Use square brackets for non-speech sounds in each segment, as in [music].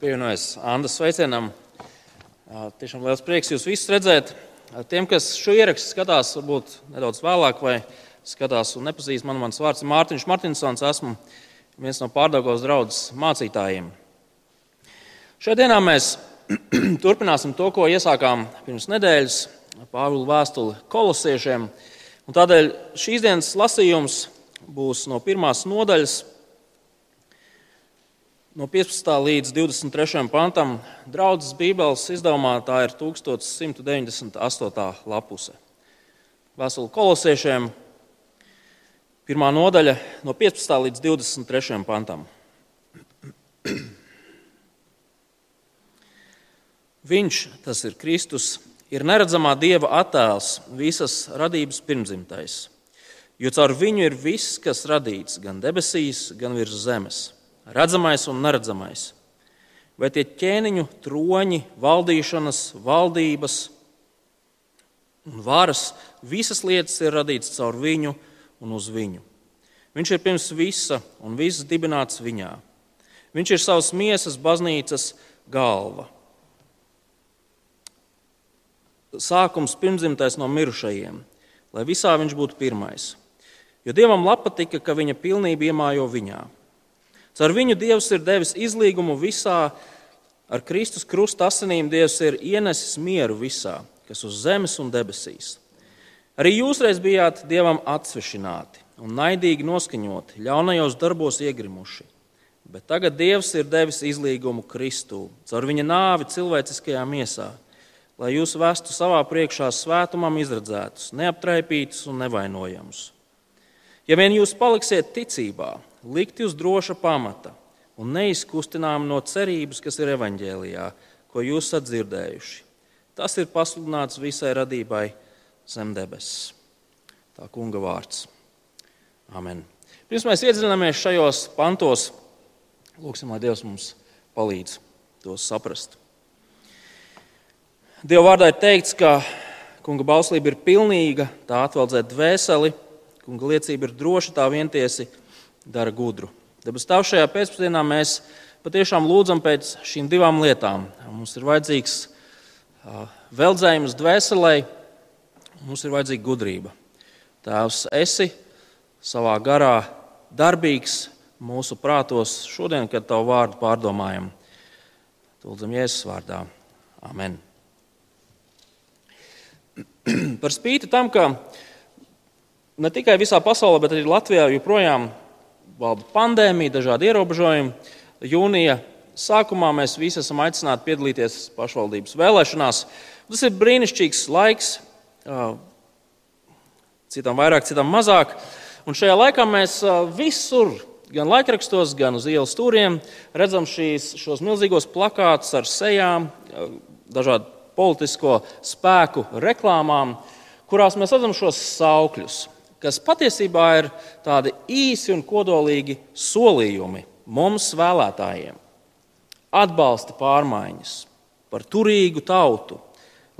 pievienojos Andas sveicienam. Tiešām liels prieks jūs visus redzēt. Tiem, kas šo ierakstu skatās, varbūt nedaudz vēlāk, vai skatās un nepazīst mani, mans vārds ir Mārtiņš Martinsons. Esmu viens no pārdagos draudzes mācītājiem. Šajā dienā mēs [clears throat] turpināsim to, ko iesākām pirms nedēļas Pāvila vēstuli kolosiešiem. Un tādēļ šīs dienas lasījums būs no pirmās nodaļas, no 15. līdz 23. pantam. Draudzes Bībeles izdevumā tā ir 1198. lapuse. Vēstule kolosiešiem, pirmā nodaļa, no 15. līdz 23. pantam. Viņš, tas ir Kristus, ir neredzamā dieva attēls, visas radības pirmzimtais. Jo caur viņu ir viss, kas radīts, gan debesīs, gan virs zemes redzamais un neredzamais. Vai tie ķēniņu troņi, valdīšanas, valdības un varas, visas lietas ir radītas caur viņu un uz viņu. Viņš ir pirms visa un viss dibināts viņā. Viņš ir savas miesas baznīcas galva. Sākums pirmzimtais no mirušajiem, lai visā viņš būtu pirmais. Jo Dievam patika, ka viņa pilnība iemājo viņā. Caur viņu Dievs ir devis izlīgumu visā, ar Kristus krusta asinīm Dievs ir ienesis mieru visā, kas uz zemes un debesīs. Arī jūs reiz bijāt Dievam atsvešināti un naidīgi noskaņoti, ļaunajos darbos iegrimuši. Bet tagad Dievs ir devis izlīgumu Kristū, caur viņa nāvi cilvēciskajā miesā, lai jūs vestu savā priekšā svētumam izredzētus, neaptraipītus un nevainojamus. Ja vien jūs paliksiet ticībā, likti uz droša pamata un neizkustinām no cerības, kas ir evaņģēlijā, ko jūs esat dzirdējuši. Tas ir pasludināts visai radībai zem debesis. Tā kunga vārds. Amen. Pirms mēs iedziļināmies šajos pantos, lūgsim, lai Dievs mums palīdz tos saprast. Dieva vārdā ir teikts, ka kunga bauslība ir pilnīga, tā atveldzē dvēseli, kunga liecība ir droša, tā vientiesi dara gudru. Dabas tā šajā pēcpusdienā mēs patiešām lūdzam pēc šīm divām lietām. Mums ir vajadzīgs veldzējums dvēselē, mums ir vajadzīga gudrība. Tēvs, esi savā garā darbīgs mūsu prātos šodien, kad tavu vārdu pārdomājam. Lūdzam, Jēzus vārdā. Amen. [clears throat] Par spīti tam, ka ne tikai visā pasaulē, bet arī Latvijā joprojām valda pandēmija, dažādi ierobežojumi. Jūnija sākumā mēs visi esam aicināti piedalīties pašvaldības vēlēšanās. Tas ir brīnišķīgs laiks, citam vairāk, citam mazāk. Un šajā laikā mēs visur, gan laikrakstos, gan uz ielas stūriem, redzam šīs, šos milzīgos plakātus ar sejām, dažādu politisko spēku reklāmām, kurās mēs redzam šos saukļus kas patiesībā ir tādi īsi un kodolīgi solījumi mums, vēlētājiem. Atbalsta pārmaiņas par turīgu tautu.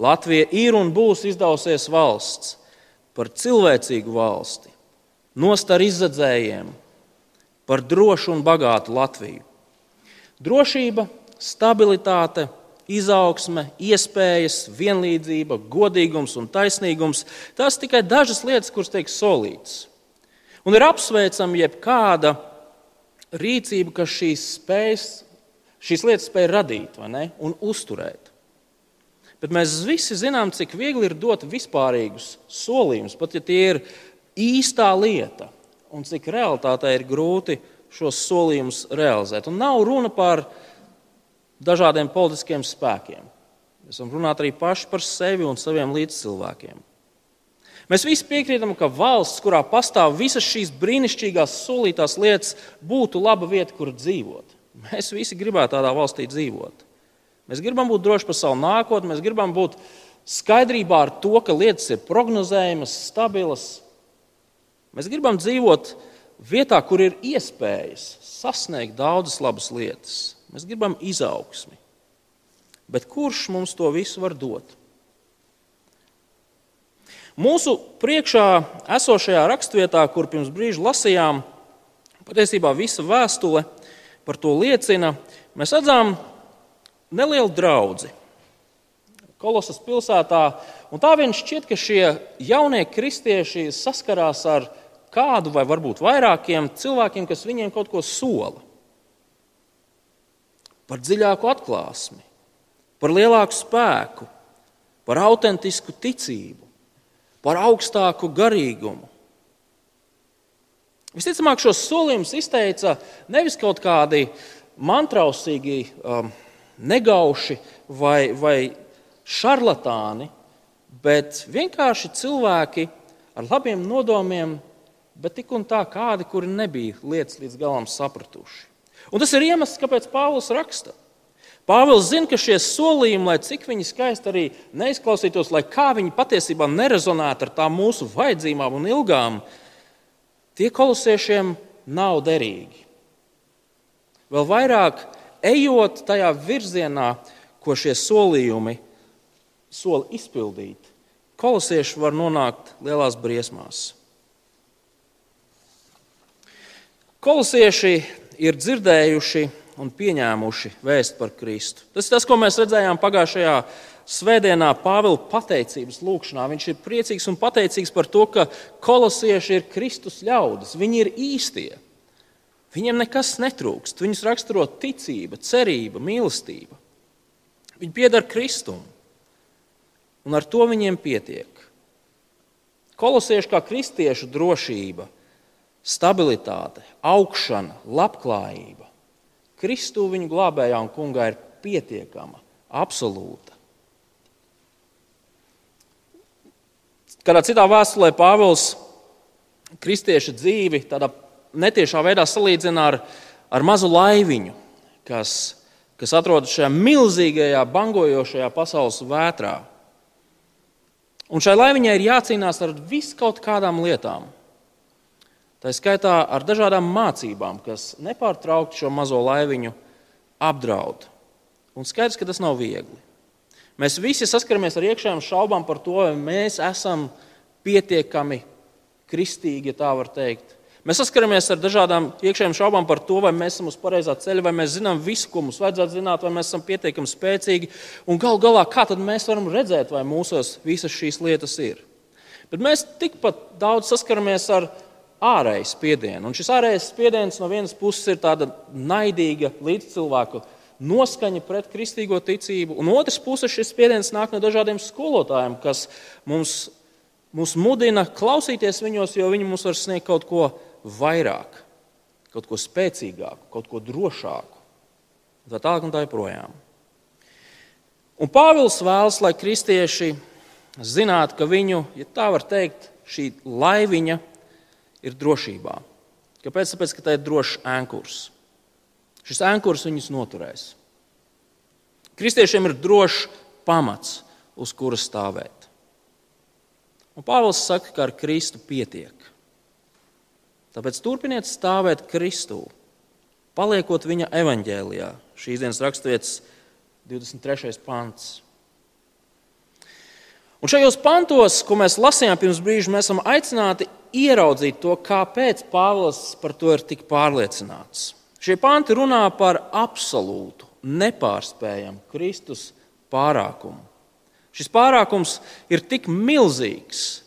Latvija ir un būs izdevusies valsts par cilvēcīgu valsti, nostar izdzēsējiem, par drošu un bagātu Latviju. Drošība, stabilitāte, izaugsme, iespējas, vienlīdzība, godīgums un taisnīgums. Tās tikai dažas lietas, kuras tiek solītas. Un ir apsveicama jebkāda rīcība, kas šīs, spējas, šīs lietas spēj radīt un uzturēt. Bet mēs visi zinām, cik viegli ir dot vispārīgus solījumus, pat ja tie ir īstā lieta, un cik realitātē ir grūti šos solījumus realizēt. Un nav runa par dažādiem politiskiem spēkiem. Mēs varam runāt arī paši par sevi un saviem līdzcilvēkiem. Mēs visi piekrītam, ka valsts, kurā pastāv visas šīs brīnišķīgās, solītās lietas, būtu laba vieta, kur dzīvot. Mēs visi gribētu tādā valstī dzīvot. Mēs gribam būt droši par savu nākotni, mēs gribam būt skaidrībā ar to, ka lietas ir prognozējamas, stabilas. Mēs gribam dzīvot vietā, kur ir iespējas sasniegt daudzas labas lietas. Mēs gribam izaugsmi. Bet kurš mums to visu var dot? Mūsu priekšā esošajā raksturvietā, kur pirms brīža lasījām, patiesībā visa vēstule par to liecina. Mēs redzam nelielu draugu. Kolosas pilsētā, un tā vien šķiet, ka šie jaunie kristieši saskarās ar kādu vai varbūt vairākiem cilvēkiem, kas viņiem kaut ko sola. Par dziļāku atklāsmi, par lielāku spēku, par autentisku ticību, par augstāku garīgumu. Visticamāk, šos solījumus izteica nevis kaut kādi mantrausīgi, um, negauši vai, vai šarlatāni, bet vienkārši cilvēki ar labiem nodomiem, bet tik un tā kādi, kuri nebija lietas līdz galam sapratuši. Un tas ir iemesls, kāpēc Pāvils raksta. Pāvils zina, ka šie solījumi, lai cik viņi skaisti arī neizklausītos, lai kā viņi patiesībā nerezonētu ar tām mūsu vajadzībām un ilgām, tie kolosiešiem nav derīgi. Vēl vairāk, ejot tajā virzienā, ko šie solījumi sola izpildīt, kolosieši var nonākt lielās briesmās. Kolosieši ir dzirdējuši un pieņēmuši vēstu par Kristu. Tas ir tas, ko mēs redzējām pagājušajā svētdienā Pāvila pateicības lūkšanā. Viņš ir priecīgs un pateicīgs par to, ka kolosieši ir Kristus ļaudis. Viņi ir īstie. Viņiem nekas netrūkst. Viņus raksturo ticība, cerība, mīlestība. Viņi pieder Kristum un ar to viņiem pietiek. Kolosieši kā kristiešu drošība, stabilitāte, augšana, labklājība. Kristū viņu glābējā un kungā ir pietiekama, absolūta. Kādā citā vēstulē Pāvils kristieša dzīvi tādā netiešā veidā salīdzina ar, ar mazu laiviņu, kas, kas atrodas šajā milzīgajā, bangojošajā pasaules vētrā. Un šai laiviņai ir jācīnās ar viskaut kādām lietām. Tā skaitā ar dažādām mācībām, kas nepārtraukti šo mazo laiviņu apdraud. Un skaidrs, ka tas nav viegli. Mēs visi saskaramies ar iekšējām šaubām par to, vai mēs esam pietiekami kristīgi, ja tā var teikt. Mēs saskaramies ar dažādām iekšējām šaubām par to, vai mēs esam uz pareizā ceļa, vai mēs zinām visu, ko mums vajadzētu zināt, vai mēs esam pietiekami spēcīgi. Un galu galā, kā mēs varam redzēt, vai mūsos visas šīs lietas ir? Bet mēs tikpat daudz saskaramies ar ārēju spiedienu. Un šis ārējais spiediens no vienas puses ir tāda naidīga līdzcilvēku noskaņa pret kristīgo ticību, un otrs puses šis spiediens nāk no dažādiem skolotājiem, kas mums, mums mudina klausīties viņos, jo viņi mums var sniegt kaut ko vairāk, kaut ko spēcīgāku, kaut ko drošāku. Tā tālāk un tā joprojām. Un Pāvils vēlas, lai kristieši zinātu, ka viņu, ja tā var teikt, šī laiviņa ir drošībā. Kāpēc? Tāpēc, ka tā ir drošs ēnkurs. Šis ēnkurs viņus noturēs. Kristiešiem ir drošs pamats, uz kuras stāvēt. Un Pāvils saka, ka ar Kristu pietiek. Tāpēc turpiniet stāvēt Kristū, paliekot viņa evaņģēlijā. Šīs dienas raksturvietas 23. pants. Un šajos pantos, ko mēs lasījām pirms brīža, mēs esam aicināti ieraudzīt to, kāpēc Pāvils par to ir tik pārliecināts. Šie panti runā par absolūtu, nepārspējamu Kristus pārākumu. Šis pārākums ir tik milzīgs,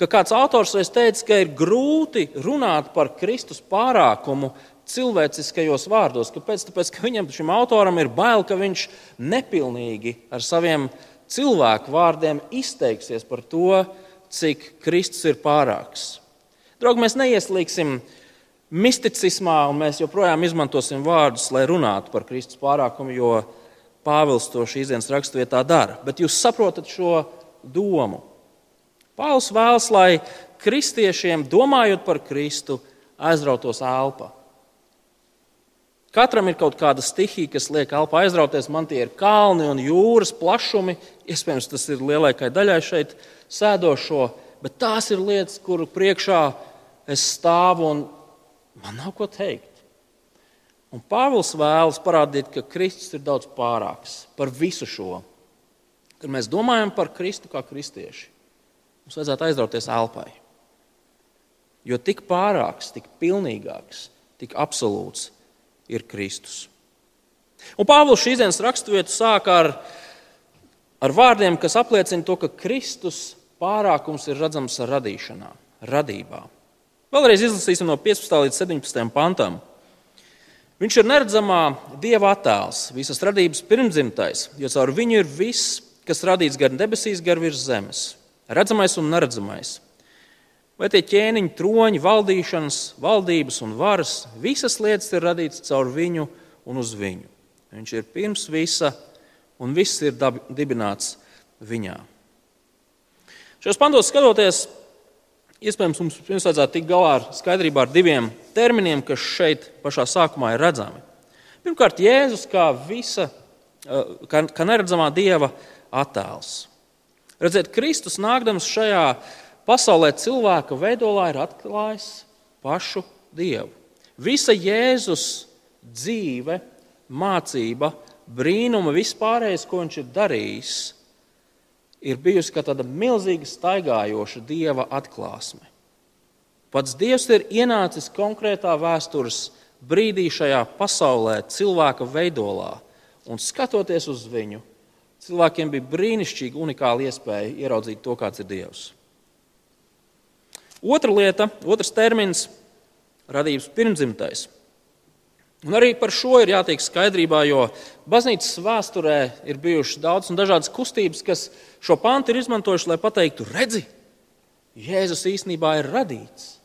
ka kāds autors reiz teica, ka ir grūti runāt par Kristus pārākumu cilvēciskajos vārdos. Kāpēc? Tāpēc, ka viņam, šim autoram, ir bail, ka viņš nepilnīgi ar saviem cilvēku vārdiem izteiksies par to, cik Kristus ir pārāks. Draugi, mēs neieslīgsim misticismā, un mēs joprojām izmantosim vārdus, lai runātu par Kristus pārākumu, jo Pāvils to šīs dienas raksturvietā dara. Bet jūs saprotat šo domu. Pāvils vēlas, lai kristiešiem, domājot par Kristu, aizrautos elpa. Katram ir kaut kāda stihija, kas liek elpu aizrauties. Man tie ir kalni un jūras plašumi. Iespējams, tas ir lielākai daļai šeit sēdošo, bet tās ir lietas, kuru priekšā es stāvu un man nav ko teikt. Un Pāvils vēlas parādīt, ka Kristus ir daudz pārāks par visu šo. Kad mēs domājam par Kristu kā kristieši, Mums vajadzētu aizrauties elpai. Jo tik pārāks, tik pilnīgāks, tik absolūts ir Kristus. Un Pāvils šīs dienas raksturvietu sāk ar, ar vārdiem, kas apliecina to, ka Kristus pārākums ir redzams radīšanā, radībā. Vēlreiz izlasīsim no 15. līdz 17. pantam. Viņš ir neredzamā dieva attēls, visas radības pirmdzimtais, jo caur viņu ir viss, kas radīts gan debesīs, gan virs zemes, redzamais un neredzamais. Vai tie ķēniņi, troņi, valdīšanas, valdības un varas, visas lietas ir radītas caur viņu un uz viņu. Viņš ir pirms visa, un viss ir dibināts viņā. Šajos pantos skatoties, iespējams, mums pirms vajadzētu tikt galā ar skaidrībā ar diviem terminiem, kas šeit pašā sākumā ir redzami. Pirmkārt, Jēzus kā visa, kā, kā neredzamā dieva attēls. Redziet, Kristus nākdams šajā pasaulē cilvēka veidolā ir atklājis pašu Dievu. Visa Jēzus dzīve, mācība, brīnuma, vispārējais, ko viņš ir darījis, ir bijusi kā tāda milzīga staigājoša dieva atklāsme. Pats Dievs ir ienācis konkrētā vēstures brīdī šajā pasaulē, cilvēka veidolā, un skatoties uz viņu, cilvēkiem bija brīnišķīga, unikāla iespēja ieraudzīt to, kāds ir Dievs. Otra lieta, otrs termins - radības pirmdzimtais. Un arī par šo ir jātiek skaidrībā, jo baznīcas vēsturē ir bijušas daudz un dažādas kustības, kas šo pantu ir izmantojuši, lai pateiktu, redzi, Jēzus īstenībā ir radīts.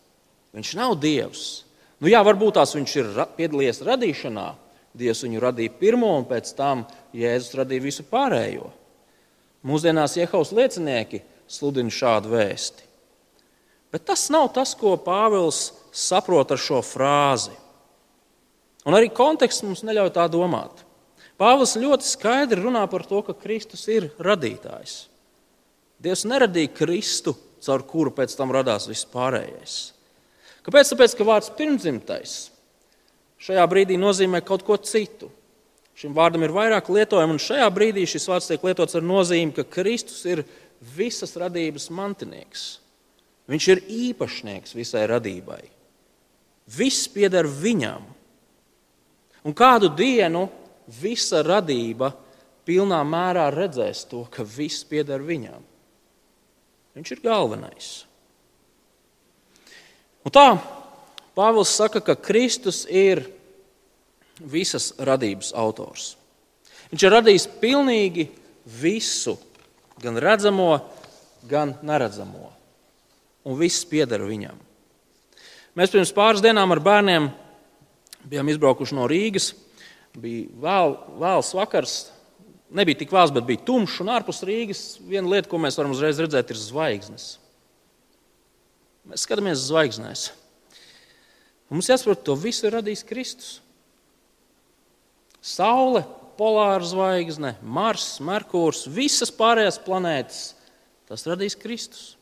Viņš nav Dievs. Nu, jā, varbūt tās viņš ir piedalījies radīšanā. Dievs viņu radīja pirmo, un pēc tam Jēzus radīja visu pārējo. Mūsdienās Jehovas liecinieki sludina šādu vēsti. Bet tas nav tas, ko Pāvils saprot ar šo frāzi. Un arī konteksts mums neļauj tā domāt. Pāvils ļoti skaidri runā par to, ka Kristus ir radītājs. Dievs neradīja Kristu, caur kuru pēc tam radās viss pārējais. Kāpēc? Tāpēc, ka vārds pirmdzimtais šajā brīdī nozīmē kaut ko citu. Šim vārdam ir vairāk lietojumu, un šajā brīdī šis vārds tiek lietots ar nozīmi, ka Kristus ir visas radības mantinieks. Viņš ir īpašnieks visai radībai. Viss pieder viņam. Un kādu dienu visa radība pilnā mērā redzēs to, ka viss pieder viņam. Viņš ir galvenais. Un tā Pāvils saka, ka Kristus ir visas radības autors. Viņš ir radījis pilnīgi visu, gan redzamo, gan neredzamo. Un viss pieder viņam. Mēs pirms pāris dienām ar bērniem Bijām izbraukuši no Rīgas. Bija vēl, vēls vakars. Nebija tik vēls, bet bija tumšs. Un ārpus Rīgas viena lieta, ko mēs varam uzreiz redzēt, ir zvaigznes. Mēs skatāmies uz zvaigznēs. Mums jāsaprot, to visu ir radījis Kristus. Saule, polāra zvaigzne, Mars, Merkurs, visas pārējās planētas. Tas radīs Kristus.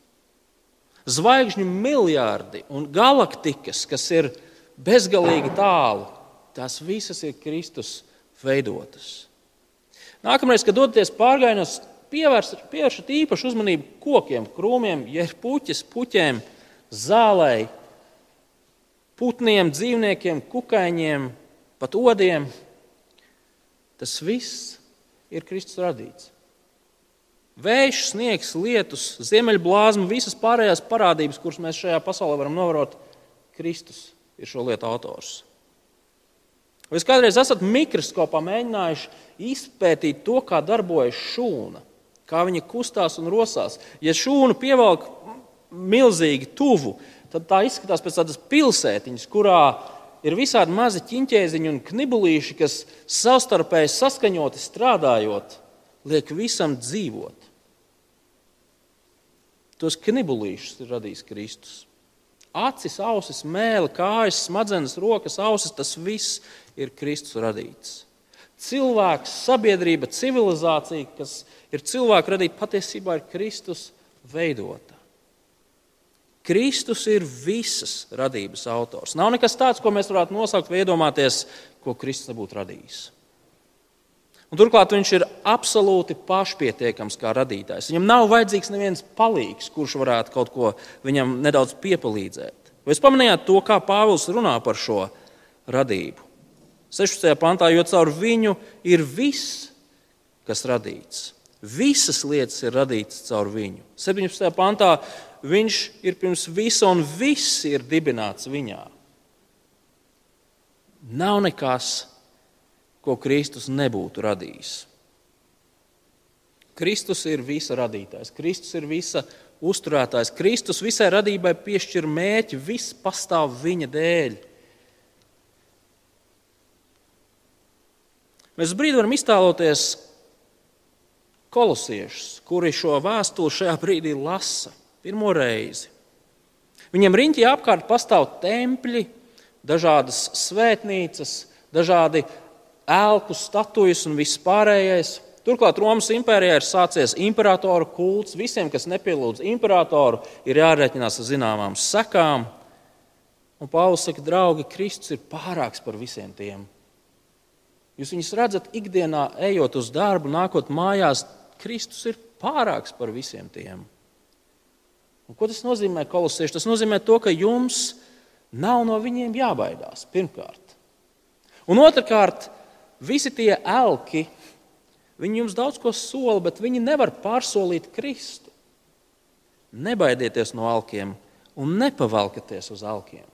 Zvaigžņu miljardi un galaktikas, kas ir bezgalīgi tālu. Tās visas ir Kristus veidotas. Nākamreiz, kad dodaties pārgājienos, pievēršat īpašu uzmanību kokiem, krūmiem, ja ir puķis, puķiem, zālei, putniem, dzīvniekiem, kukaiņiem, pat odiem. Tas viss ir Kristus radīts. Vējš, sniegs, lietus, ziemeļblāzma, visas pārējās parādības, kuras mēs šajā pasaulē varam novērot, Kristus ir šo lietu autors. Vai jūs kādreiz esat mikroskopā mēģinājuši izpētīt to, kā darbojas šūna, kā viņa kustās un rosās? Ja šūna pievelk milzīgi tuvu, tad tā izskatās pēc tādas pilsētiņas, kurā ir visādi mazi ķīņķēziņi un knibulīši, kas savstarpēji saskaņoti strādājot, liek visam dzīvot. Tos knibulīšus ir radījis Kristus. Acis, ausis, mēlē, kājas, smadzenes, rokas, ausis - tas viss ir Kristus radīts. Cilvēks, sabiedrība, civilizācija, kas ir cilvēka radīta, patiesībā ir Kristus veidota. Kristus ir visas radības autors. Nav nekas tāds, ko mēs varētu nosaukt vai iedomāties, ko Kristus nebūtu radījis. Un turklāt viņš ir absolūti pašpietiekams kā radītājs. Viņam nav vajadzīgs neviens palīgs, kurš varētu kaut ko viņam nedaudz piepalīdzēt. Vai jūs pamanījāt to, kā Pāvils runā par šo radību? 16. pantā, jo caur viņu ir viss, kas radīts. Visas lietas ir radītas caur viņu. 17. pantā viņš ir pirms visa un viss ir dibināts viņā. Nav nekas, ko Kristus nebūtu radījis. Kristus ir visa radītājs, Kristus ir visa uzturētājs. Kristus visai radībai piešķir mēķi, viss pastāv viņa dēļ. Mēs brīdi varam iztēloties kolosiešus, kuri šo vēstuli šajā brīdī lasa pirmo reizi. Viņiem riņķī apkārt pastāv tempļi, dažādas svētnīcas, dažādi ēlku statujas un viss pārējais. Turklāt Romas impērijā ir sācies imperatoru kults. Visiem, kas nepielūdz imperatoru, ir jārēķinās ar zināmām sekām. Un Pāvils saka, draugi, Kristus ir pārāks par visiem tiem. Jūs viņus redzat ikdienā, ejot uz darbu, nākot mājās. Kristus ir pārāks par visiem tiem. Un ko tas nozīmē, kolosieši? Tas nozīmē to, ka jums nav no viņiem jābaidās. Pirmkārt, un otrkārt, visi tie elki, viņi jums daudz ko sola, bet viņi nevar pārsolīt Kristu. Nebaidieties no alkiem un nepavalkieties uz alkiem.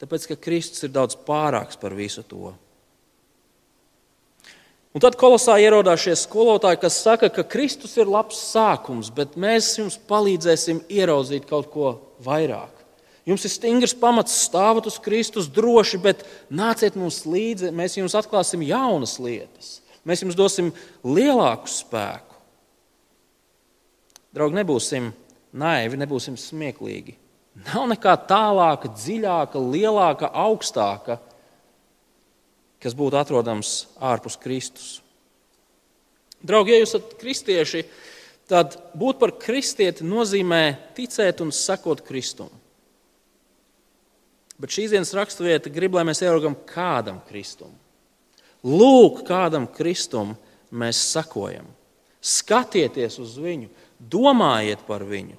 Tāpēc, ka Kristus ir daudz pārāks par visu to. Un tad kolosā ierodās šie skolotāji, kas saka, ka Kristus ir labs sākums, bet mēs jums palīdzēsim ieraudzīt kaut ko vairāk. Jums ir stingrs pamats stāvot uz Kristus droši, bet nāciet mums līdzi, mēs jums atklāsim jaunas lietas. Mēs jums dosim lielāku spēku. Draugi, nebūsim naivi, nebūsim smieklīgi. Nav nekā tālāka, dziļāka, lielāka, augstāka kas būtu atrodams ārpus Kristus. Draugi, ja jūs esat kristieši, tad būt par kristieti nozīmē ticēt un sekot Kristum. Bet šīs dienas raksturvieta grib, lai mēs ieraugam kādam Kristum. Lūk, kādam Kristum mēs sekojam. Skatieties uz viņu, domājiet par viņu,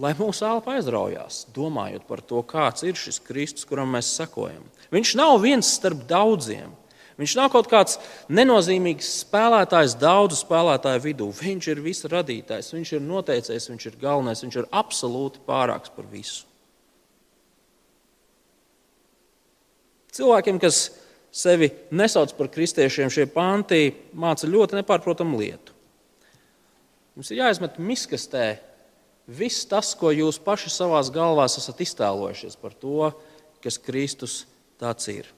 lai mūsu elpa aizraujās, domājot par to, kāds ir šis Kristus, kuram mēs sekojam. Viņš nav viens starp daudziem. Viņš nav kaut kāds nenozīmīgs spēlētājs daudzu spēlētāju vidū. Viņš ir visa radītājs, viņš ir noteicējis, viņš ir galvenais, viņš ir absolūti pārāks par visu. Cilvēkiem, kas sevi nesauc par kristiešiem, šie panti māca ļoti nepārprotamu lietu. Mums ir jāizmet miskastē viss tas, ko jūs paši savā galvā esat iztēlojušies par to, kas Kristus tāds ir.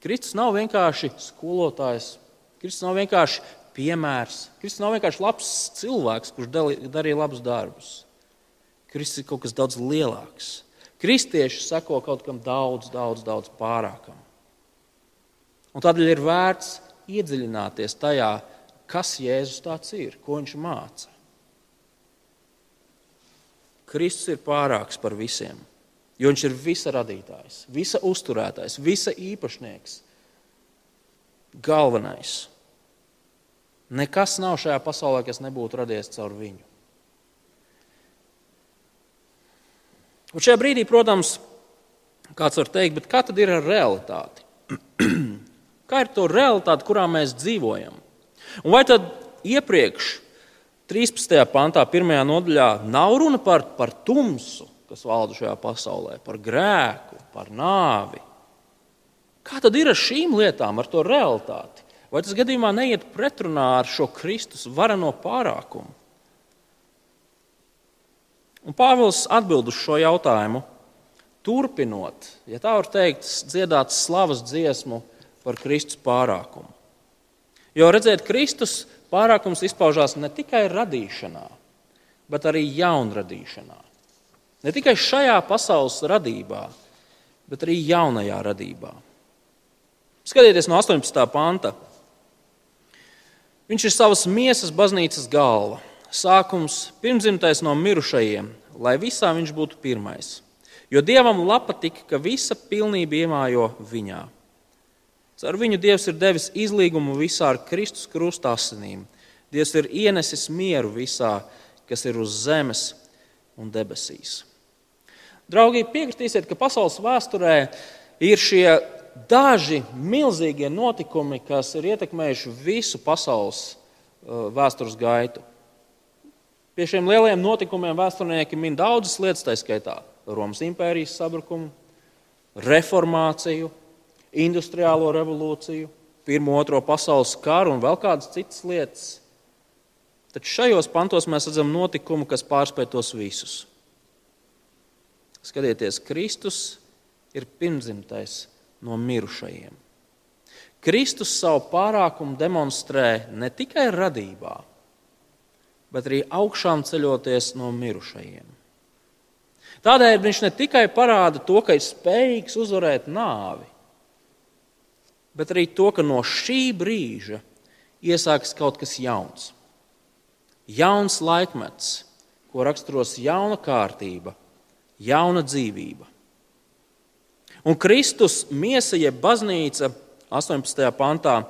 Kristus nav vienkārši skolotājs, Kristus nav vienkārši piemērs, Kristus nav vienkārši labs cilvēks, kurš darīja labus darbus. Kristus ir kaut kas daudz lielāks. Kristieši seko kaut kam daudz, daudz, daudz pārākam. Un tādēļ ir vērts iedziļināties tajā, kas Jēzus tāds ir, ko viņš māca. Kristus ir pārāks par visiem, jo viņš ir visa radītājs, visa uzturētājs, visa īpašnieks, galvenais. Nekas nav šajā pasaulē, kas nebūtu radies caur viņu. Un šajā brīdī, protams, kāds var teikt, kā tad ir ar realitāti? [clears throat] kā ir to realitāte, kurā mēs dzīvojam? Un vai tad iepriekš 13. pantā, 1. nodaļā, nav runa par, par tumsu, kas valda šajā pasaulē, par grēku, par nāvi. Kā tad ir ar šīm lietām, ar to realitāti? Vai tas gadījumā neiet pretrunā ar šo Kristus vareno pārākumu? Un Pāvils atbild uz šo jautājumu, turpinot, ja tā var teikt, dziedāt slavas dziesmu par Kristus pārākumu. Jo redzēt, Kristus Pārākums izpaužās ne tikai radīšanā, bet arī jaunradīšanā. Ne tikai šajā pasaules radībā, bet arī jaunajā radībā. Skatieties no 18. panta. Viņš ir savas miesas baznīcas galva, sākums pirmzimtais no mirušajiem, lai visā viņš būtu pirmais. Jo dievam lapa tika, ka visa pilnība iemājo viņā. Ar viņu Dievs ir devis izlīgumu visā ar Kristus krusta asinīm. Dievs ir ienesis mieru visā, kas ir uz zemes un debesīs. Draugi, piekritīsiet, ka pasaules vēsturē ir šie daži milzīgie notikumi, kas ir ietekmējuši visu pasaules uh, vēstures gaitu. Pie šiem lielajiem notikumiem vēsturnieki min daudzas lietas, tā skaitā Romas impērijas sabrukumu, reformāciju, industriālo revolūciju, Pirmo, Otro pasaules karu un vēl kādas citas lietas. Taču šajos pantos mēs redzam notikumu, kas pārspēj tos visus. Skatieties, Kristus ir pirmzimtais no mirušajiem. Kristus savu pārākumu demonstrē ne tikai radībā, bet arī augšām ceļoties no mirušajiem. Tādēļ viņš ne tikai parāda to, ka ir spējīgs uzvarēt nāvi, bet arī to, ka no šī brīža iesākas kaut kas jauns. Jauns laikmets, ko raksturos jauna kārtība, jauna dzīvība. Un Kristus miesa, jeb baznīca, 18. pantā,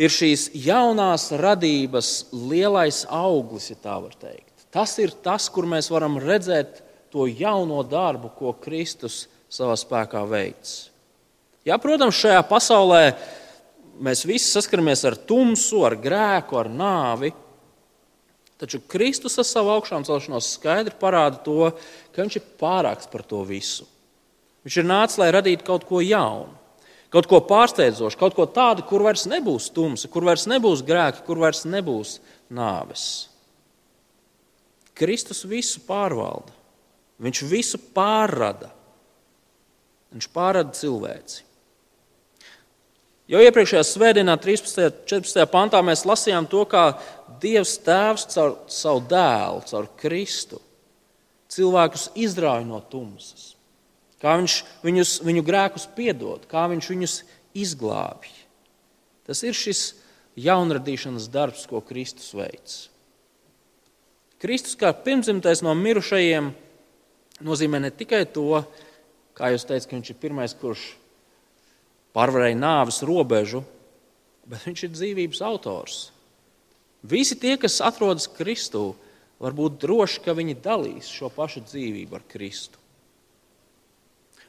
ir šīs jaunās radības lielais auglis, ja tā var teikt. Tas ir tas, kur mēs varam redzēt to jauno darbu, ko Kristus savā spēkā veids. Jā, protams, šajā pasaulē mēs visi saskaramies ar tumsu, ar grēku, ar nāvi. Taču Kristus ar savu augšām celšanos skaidri parāda to, ka viņš ir pārāks par to visu. Viņš ir nācis, lai radītu kaut ko jaunu, kaut ko pārsteidzošu, kaut ko tādu, kur vairs nebūs tumsa, kur vairs nebūs grēki, kur vairs nebūs nāves. Kristus visu pārvalda, viņš visu pārrada. Viņš pārrada cilvēci. Jau iepriekšējā svētdienā, 13. un 14. pantā, mēs lasījām to, kā Dievs Tēvs caur savu dēlu, caur Kristu, cilvēkus izrauj no tumsas kā viņš viņus, viņu grēkus piedod, kā viņš viņus izglābj. Tas ir šis jaunradīšanas darbs, ko Kristus veids. Kristus kā pirmzimtais no mirušajiem nozīmē ne tikai to, kā jūs teicat, ka viņš ir pirmais, kurš pārvarēja nāves robežu, bet viņš ir dzīvības autors. Visi tie, kas atrodas Kristū, var būt droši, ka viņi dalīs šo pašu dzīvību ar Kristu.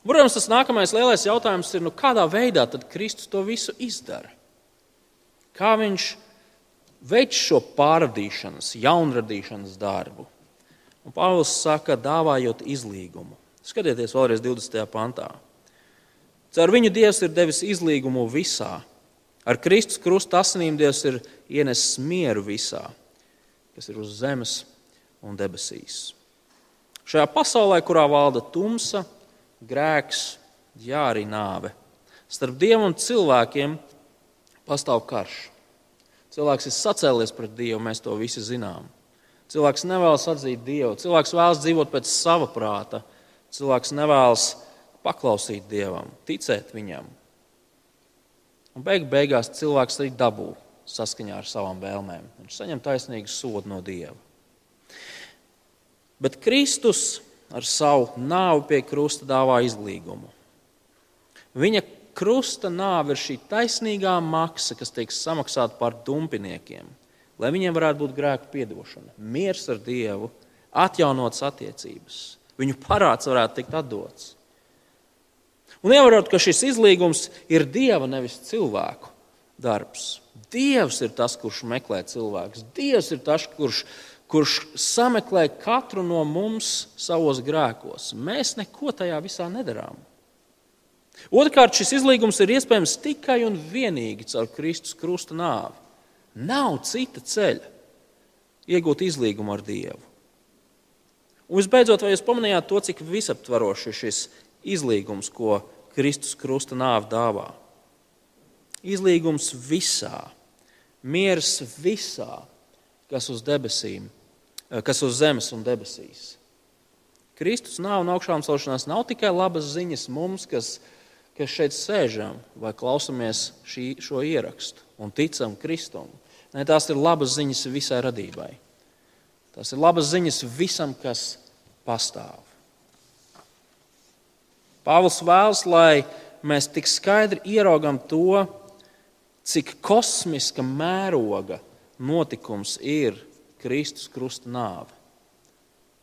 Protams, tas nākamais lielais jautājums ir, nu, kādā veidā tad Kristus to visu izdara? Kā viņš veic šo pārradīšanas, jaunradīšanas darbu? Un Pāvils saka, dāvājot izlīgumu. Skatieties vēlreiz 20. pantā. Caur viņu Dievs ir devis izlīgumu visā. Ar Kristus krusta asinīm Dievs ir ienesis mieru visā, kas ir uz zemes un debesīs. Šajā pasaulē, kurā valda tumsa, grēks, jā, arī nāve. Starp dievu un cilvēkiem pastāv karš. Cilvēks ir sacēlies pret dievu, mēs to visi zinām. Cilvēks nevēlas atzīt dievu, cilvēks vēlas dzīvot pēc sava prāta, cilvēks nevēlas paklausīt dievam, ticēt viņam. Un beig beigās cilvēks arī dabū saskaņā ar savām vēlmēm. Viņš saņem taisnīgu sodu no dieva. Bet Kristus ar savu nāvi pie krusta dāvā izlīgumu. Viņa krusta nāve ir šī taisnīgā maksa, kas tiek samaksāta par dumpiniekiem, lai viņiem varētu būt grēku piedošana, miers ar Dievu, atjaunotas attiecības. Viņu parāds varētu tikt atdots. Un ievarot, ka šis izlīgums ir Dieva, nevis cilvēku darbs. Dievs ir tas, kurš meklē cilvēkus. Dievs ir tas, kurš kurš sameklē katru no mums savos grēkos. Mēs neko tajā visā nedarām. Otrkārt, šis izlīgums ir iespējams tikai un vienīgi caur Kristus krusta nāvi. Nav cita ceļa iegūt izlīgumu ar Dievu. Un visbeidzot, vai jūs pamanījāt to, cik visaptvarošs ir šis izlīgums, ko Kristus krusta nāve dāvā? Izlīgums visā, miers visā, kas uz debesīm Eh, kas uz zemes un debesīs. Kristus nav un augšām celšanās nav tikai labas ziņas mums, kas, kas šeit sēžam vai klausamies šī, šo ierakstu un ticam Kristum. Nē, tās ir labas ziņas visai radībai. Tas ir labas ziņas visam, kas pastāv. Pāvils vēlas, lai mēs tik skaidri ieraugam to, cik kosmiska mēroga notikums ir Kristus krusta nāve.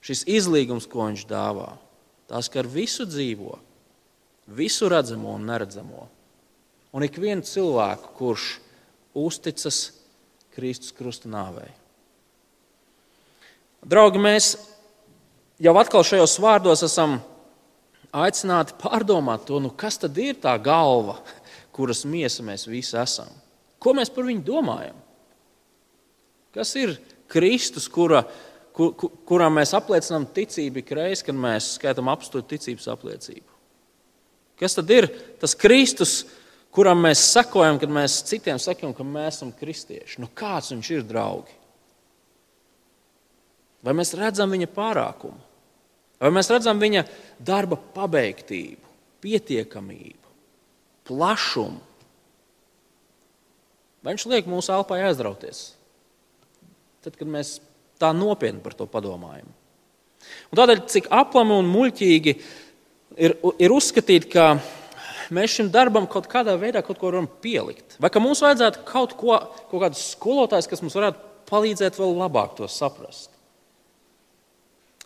Šis izlīgums, ko viņš dāvā, tas skar visu dzīvo, visu redzamo un neredzamo. un ikvienu cilvēku, kurš uzticas Kristus krusta nāvei. Draugi, mēs jau atkal šajos vārdos esam aicināti pārdomāt to, nu kas tad ir tā galva, kuras miesa mēs visi esam. Ko mēs par viņu domājam? Kas ir Kristus, kura, kur, kuram mēs apliecinām ticību ik reizi, kad mēs skaitām apstūt ticības apliecību? Kas tad ir tas Kristus, kuram mēs sakojam, kad mēs citiem sakām, ka mēs esam kristieši? Nu, kāds viņš ir, draugi? Vai mēs redzam viņa pārākumu? Vai mēs redzam viņa darba pabeigtību, pietiekamību, plašumu? Vai viņš liek mūsu elpai aizrauties? Tad, kad mēs tā nopietni par to padomājam. Un tādēļ, cik aplami un muļķīgi ir, ir uzskatīt, ka mēs šim darbam kaut kādā veidā kaut ko varam pielikt. Vai ka mums vajadzētu kaut ko, kaut kādus skolotājus, kas mums varētu palīdzēt vēl labāk to saprast.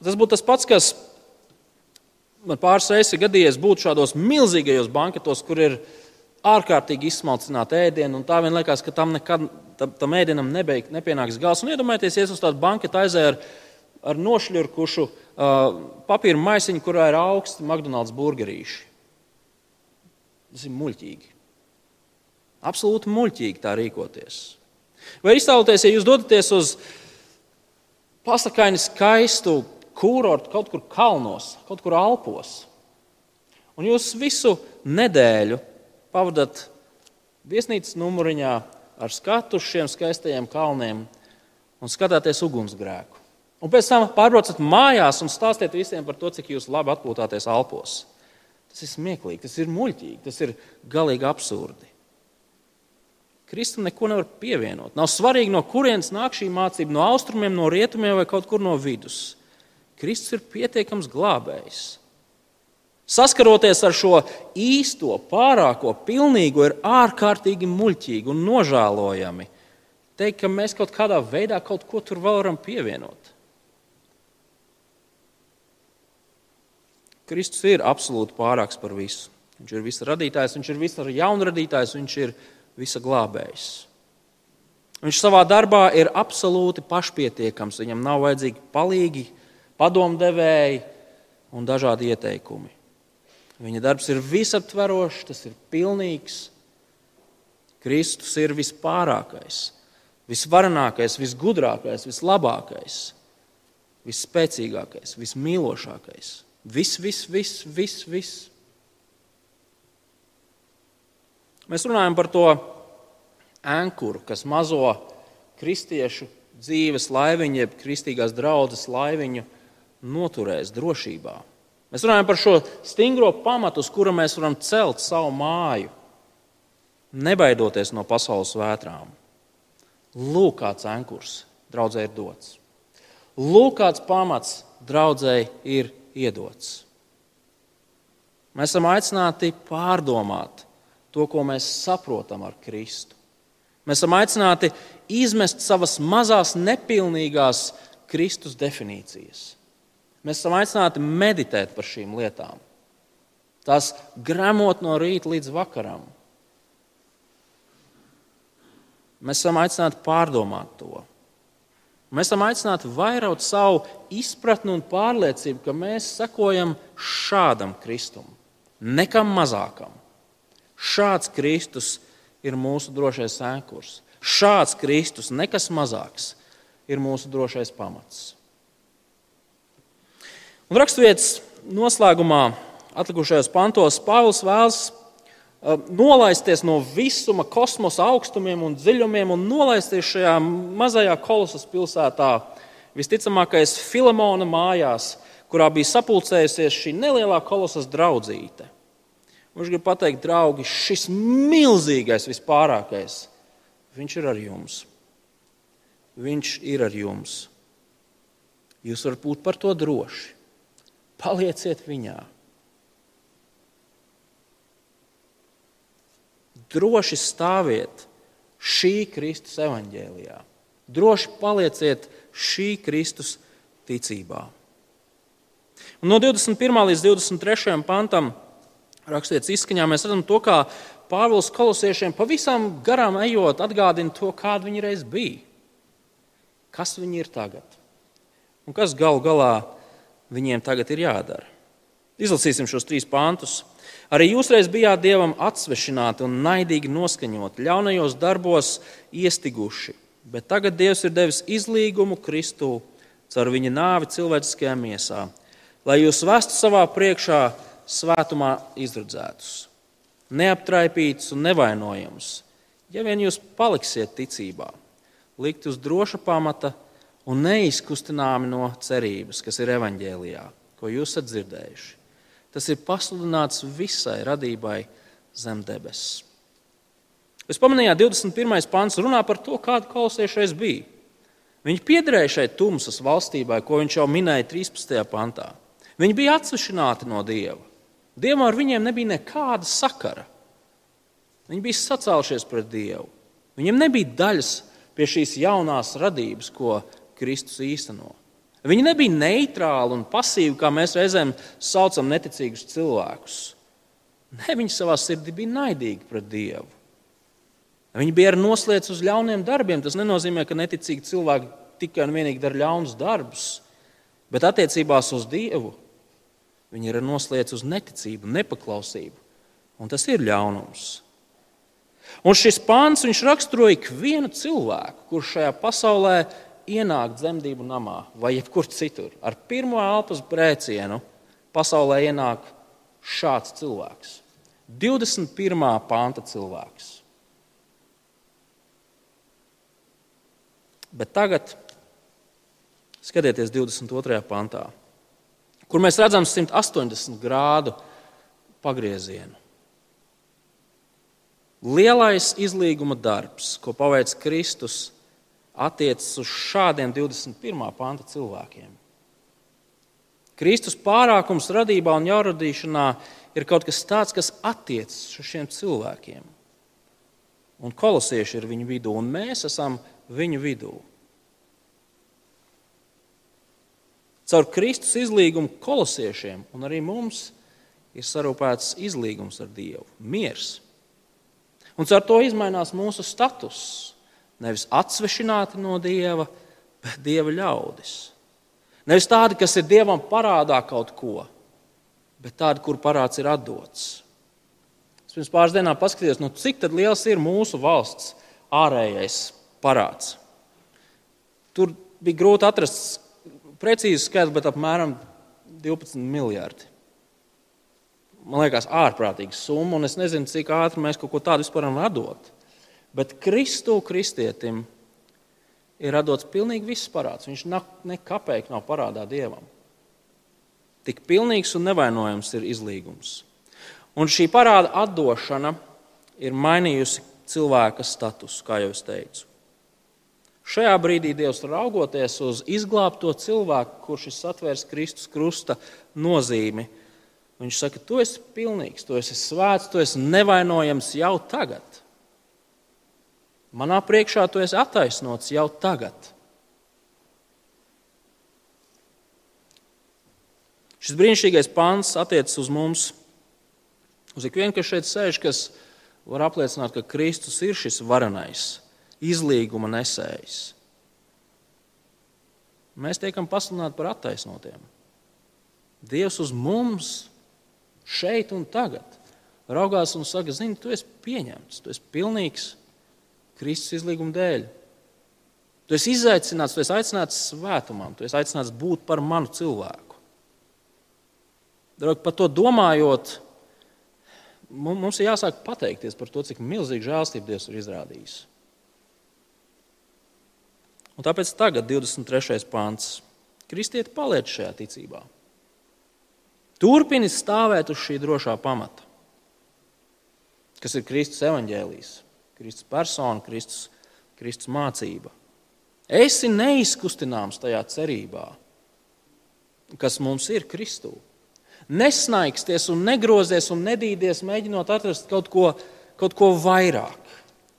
Tas būtu tas pats, kas man pāris reizes gadījies būt šādos milzīgajos banketos, kur ir ārkārtīgi izsmalcināta ēdiena, un tā vien liekas, ka tam nekad tam, tam ēdienam nebeig, nepienāks gals. Un iedomājieties, ies uz tādu banketu aizēru ar, ar nošļurkušu uh, papīra maisiņu, kurā ir augsti McDonald's burgerīši. Tas ir muļķīgi. Absolūti muļķīgi tā rīkoties. Vai iztēloties, ja jūs dodaties uz pasakaini skaistu kūrortu kaut kur kalnos, kaut kur Alpos, un jūs visu nedēļu pavadat viesnīcas numuriņā ar skatu uz šiem skaistajiem kalniem un skatāties ugunsgrēku. Un pēc tam pārbraucat mājās un stāstiet visiem par to, cik jūs labi atpūtāties Alpos. Tas ir smieklīgi, tas ir muļķīgi, tas ir galīgi absurdi. Kristum neko nevar pievienot. Nav svarīgi, no kurienes nāk šī mācība, no austrumiem, no rietumiem vai kaut kur no vidus. Kristus ir pietiekams glābējs. Saskaroties ar šo īsto, pārāko, pilnīgo, ir ārkārtīgi muļķīgi un nožēlojami teikt, ka mēs kaut kādā veidā kaut ko tur vēl varam pievienot. Kristus ir absolūti pārāks par visu. Viņš ir visa radītājs, viņš ir visa jaunradītājs, viņš ir visa glābējs. Viņš savā darbā ir absolūti pašpietiekams. Viņam nav vajadzīgi palīgi, padomdevēji un dažādi ieteikumi. Viņa darbs ir visaptverošs, tas ir pilnīgs. Kristus ir vispārākais, visvarenākais, visgudrākais, vislabākais, visspēcīgākais, vismīlošākais. Viss, viss, viss, viss. viss. Mēs runājam par to ankuru, kas mazo kristiešu dzīves laiviņu, jeb kristīgās draudzes laiviņu noturēs drošībā. Mēs runājam par šo stingro pamatu, uz kura mēs varam celt savu māju, nebaidoties no pasaules vētrām. Lūk, kāds ankurs draudzē ir dots. Lūk, kāds pamats draudzē ir iedots. Mēs esam aicināti pārdomāt to, ko mēs saprotam ar Kristu. Mēs esam aicināti izmest savas mazās, nepilnīgās Kristus definīcijas. Mēs esam aicināti meditēt par šīm lietām, tās gremot no rīta līdz vakaram. Mēs esam aicināti pārdomāt to. Mēs esam aicināti vairot savu izpratni un pārliecību, ka mēs sekojam šādam Kristum, nekam mazākam. Šāds Kristus ir mūsu drošais ēkurs. Šāds Kristus, nekas mazāks, ir mūsu drošais pamats. Un raksturvietas noslēgumā, atlikušajos pantos, Pāvils vēlas Uh, nolaisties no visuma, kosmosa augstumiem un dziļumiem un nolaisties šajā mazajā kolosas pilsētā, visticamākais Filamona mājās, kurā bija sapulcējusies šī nelielā kolosas draudzīte. Viņš grib pateikt, draugi, šis milzīgais, vispārākais, viņš ir ar jums. Viņš ir ar jums. Jūs varat būt par to droši. Palieciet viņā. droši stāviet šī Kristus evaņģēlijā. Droši palieciet šī Kristus ticībā. Un no 21. līdz 23. pantam rakstīts izskaņā, mēs redzam to, kā Pāvils kolosiešiem pavisam garām ejot, atgādina to, kāda viņi reiz bija. Kas viņi ir tagad? Un kas galu galā viņiem tagad ir jādara? Izlasīsim šos trīs pāntus. Arī jūs reiz bijāt dievam atsvešināti un naidīgi noskaņoti, ļaunajos darbos iestiguši, bet tagad Dievs ir devis izlīgumu Kristū caur viņa nāvi cilvēciskajā miesā, lai jūs vestu savā priekšā svētumā izredzētus, neaptraipītus un nevainojamus, ja vien jūs paliksiet ticībā, likt uz droša pamata un neizkustināmi no cerības, kas ir evaņģēlijā, ko jūs esat dzirdējuši. Tas ir pasludināts visai radībai zem debesis. Jūs pamanījāt, 21. pāns runā par to, kāda kolosiešais bija. Viņi piederēja šai tumsas valstībai, ko viņš jau minēja 13. pantā. Viņi bija atsvešināti no Dieva. Dievam ar viņiem nebija nekāda sakara. Viņi bija sacēlušies pret Dievu. Viņiem nebija daļas pie šīs jaunās radības, ko Kristus īstenot. Viņi nebija neitrāli un pasīvi, kā mēs reizēm saucam neticīgus cilvēkus. Nē, viņi savā sirdī bija naidīgi pret Dievu. Viņi bija noslēdz uz ļauniem darbiem. Tas nenozīmē, ka neticīgi cilvēki tikai un vienīgi dara ļaunus darbus, bet attiecībās uz Dievu viņi ir noslēdz uz neticību, nepaklausību. Un tas ir ļaunums. Un šis pāns raksturoja ikvienu cilvēku, kurš šajā pasaulē ienākt dzemdību namā vai jebkur citur, ar pirmo elpas brēcienu pasaulē ienāk šāds cilvēks. 21. panta cilvēks. Bet tagad skatieties 22. pantā, kur mēs redzam 180 grādu pagriezienu. Lielais izlīguma darbs, ko paveic Kristus, attiecas uz šādiem 21. panta cilvēkiem. Kristus pārākums radībā un jauradīšanā ir kaut kas tāds, kas attiecas uz šiem cilvēkiem. Un kolosieši ir viņu vidū, un mēs esam viņu vidū. Caur Kristus izlīgumu kolosiešiem un arī mums ir sarūpēts izlīgums ar Dievu, miers. Un caur to izmainās mūsu status, Nevis atsvešināti no dieva, bet dieva ļaudis. Nevis tādi, kas ir dievam parādā kaut ko, bet tādi, kur parāds ir atdots. Es pirms pāris dienām paskatījos, nu, cik liels ir mūsu valsts ārējais parāds. Tur bija grūti atrast precīzi skaitli, bet apmēram 12 miljardi. Man liekas, ārprātīga summa, un es nezinu, cik ātri mēs kaut ko tādu vispār varam atdot. Bet Kristu kristietim ir radots pilnīgi viss parāds. Viņš nekāpēji nav parādā dievam. Tik pilnīgs un nevainojams ir izlīgums. Un šī parāda atdošana ir mainījusi cilvēka statusu, kā jau es teicu. Šajā brīdī Dievs raugoties uz izglābto cilvēku, kurš ir satvērs Kristus krusta nozīmi, viņš saka, tu esi pilnīgs, tu esi svēts, tu esi nevainojams jau tagad. Manā priekšā tu esi attaisnots jau tagad. Šis brīnišķīgais pāns attiecas uz mums, uz ikvienu, kas šeit sēž, kas var apliecināt, ka Kristus ir šis varenais, izlīguma nesējs. Mēs tiekam pasludināti par attaisnotiem. Dievs uz mums šeit un tagad raugās un saka, zini, tu esi pieņemts, tu esi pilnīgs Kristus izlīguma dēļ. Tu esi izaicināts, tu esi aicināts svētumam, tu esi aicināts būt par manu cilvēku. Draugi, par to domājot, mums ir jāsāk pateikties par to, cik milzīgu žēlstību Dievs ir izrādījis. Un tāpēc tagad, 23. pāns, kristieti paliec šajā ticībā. Turpini stāvēt uz šī drošā pamata, kas ir Kristus evaņģēlijas. Kristus persona, Kristus, Kristus mācība. Esi neizkustināms tajā cerībā, kas mums ir Kristū. Nesnaigsties un negrozies un nedīdies, mēģinot atrast kaut ko, kaut ko vairāk,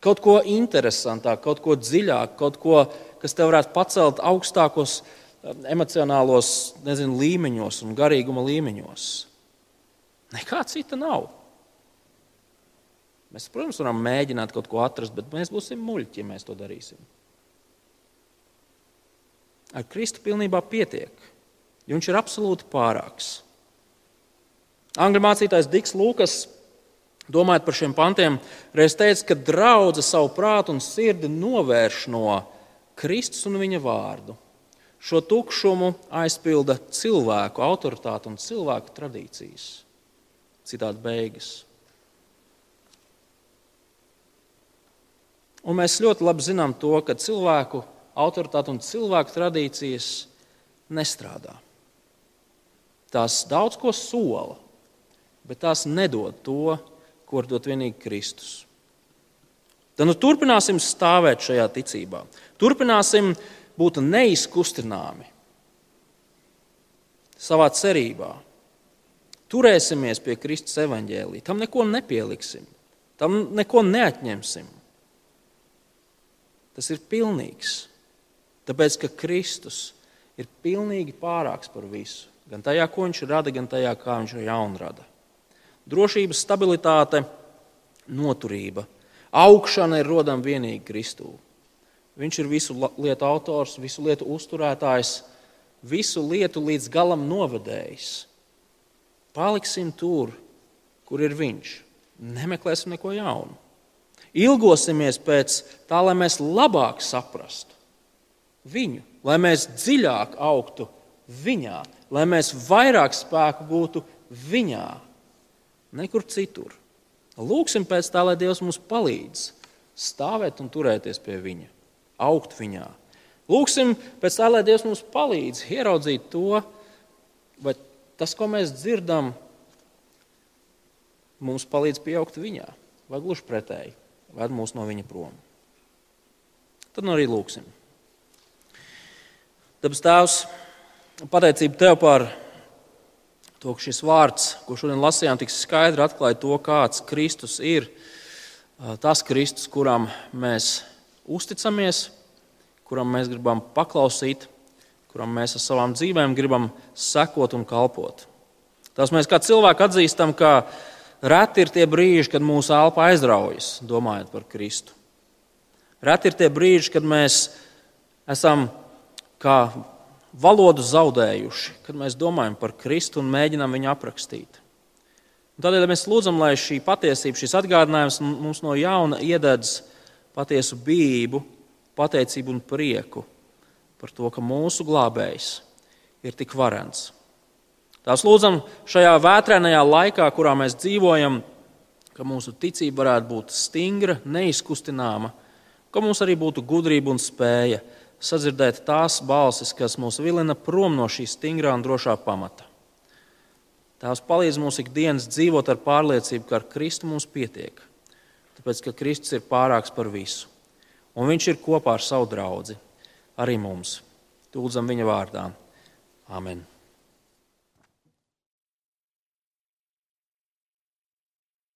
kaut ko interesantāku, kaut ko dziļāku, kaut ko, kas tev varētu pacelt augstākos um, emocionālos nezinu, līmeņos un garīguma līmeņos. Nekā cita nav. Mēs, protams, varam mēģināt kaut ko atrast, bet mēs būsim muļķi, ja mēs to darīsim. Ar Kristu pilnībā pietiek, jo viņš ir absolūti pārāks. Angļu mācītājs Diks Lūkas, domājot par šiem pantiem, reiz teica, ka draudzene savu prātu un sirdi novērš no Kristus un viņa vārdu. Šo tukšumu aizpilda cilvēku autoritāte un cilvēku tradīcijas. Citādi beigas. Un mēs ļoti labi zinām to, ka cilvēku autoritāte un cilvēku tradīcijas nestrādā. Tās daudz ko sola, bet tās nedod to, ko var dot tikai Kristus. Tad nu, turpināsim stāvēt šajā ticībā. Turpināsim būtu neizkustināmi savā cerībā. Turēsimies pie Kristus evaņģēlī, tam neko nepieliksim, tam neko neatņemsim. Tas ir pilnīgs. Tāpēc, ka Kristus ir pilnīgi pārāks par visu. Gan tajā, ko viņš rada, gan tajā, kā viņš ir jaunrada. Drošība, stabilitāte, noturība, augšana ir rodama tikai Kristū. Viņš ir visu lietu autors, visu lietu uzturētājs, visu lietu līdz galam novedējis. Paliksim tur, kur ir viņš. Nemeklēsim neko jaunu. Ilgosimies pēc tā, lai mēs labāk saprastu viņu, lai mēs dziļāk augtu viņā, lai mēs vairāk spēku gūtu viņā, nekur citur. Lūksim pēc tā, lai Dievs mums palīdz stāvēt un turēties pie viņa augt viņā. Lūksim pēc tā, lai Dievs mums palīdz ieraudzīt to, vai tas, ko mēs dzirdam, mums palīdz pieaugt viņā, vai gluži pretēji, ved mūs no viņa prom. Tad nu arī lūksim. Dabas Tēvs, pateicība Tev par to, ka šis vārds, ko šodien lasījām, tik skaidri atklāja to, kāds Kristus ir. Tas Kristus, kuram mēs uzticamies, kuram mēs gribam paklausīt, kuram mēs ar savām dzīvēm gribam sekot un kalpot. Tas mēs kā cilvēki atzīstam, ka reti ir tie brīži, kad mūsu elpa aizraujas, domājot par Kristu. Reti ir tie brīži, kad mēs esam kā valodu zaudējuši, kad mēs domājam par Kristu un mēģinām viņu aprakstīt. Un tādēļ mēs lūdzam, lai šī patiesība, šis atgādinājums mums no jauna iededz patiesu bību, pateicību un prieku par to, ka mūsu glābējs ir tik varens. Tās lūdzam šajā vētrainajā laikā, kurā mēs dzīvojam, ka mūsu ticība varētu būt stingra, neizkustināma, ka mums arī būtu gudrība un spēja sadzirdēt tās balsis, kas mūs vilina prom no šī stingrā un drošā pamata. Tās palīdz mums ikdienas dzīvot ar pārliecību, ka ar Kristu mums pietiek tāpēc ka Kristus ir pārāks par visu. Un Viņš ir kopā ar savu draugu, arī mums. Tūlzam viņa vārdā. Amen.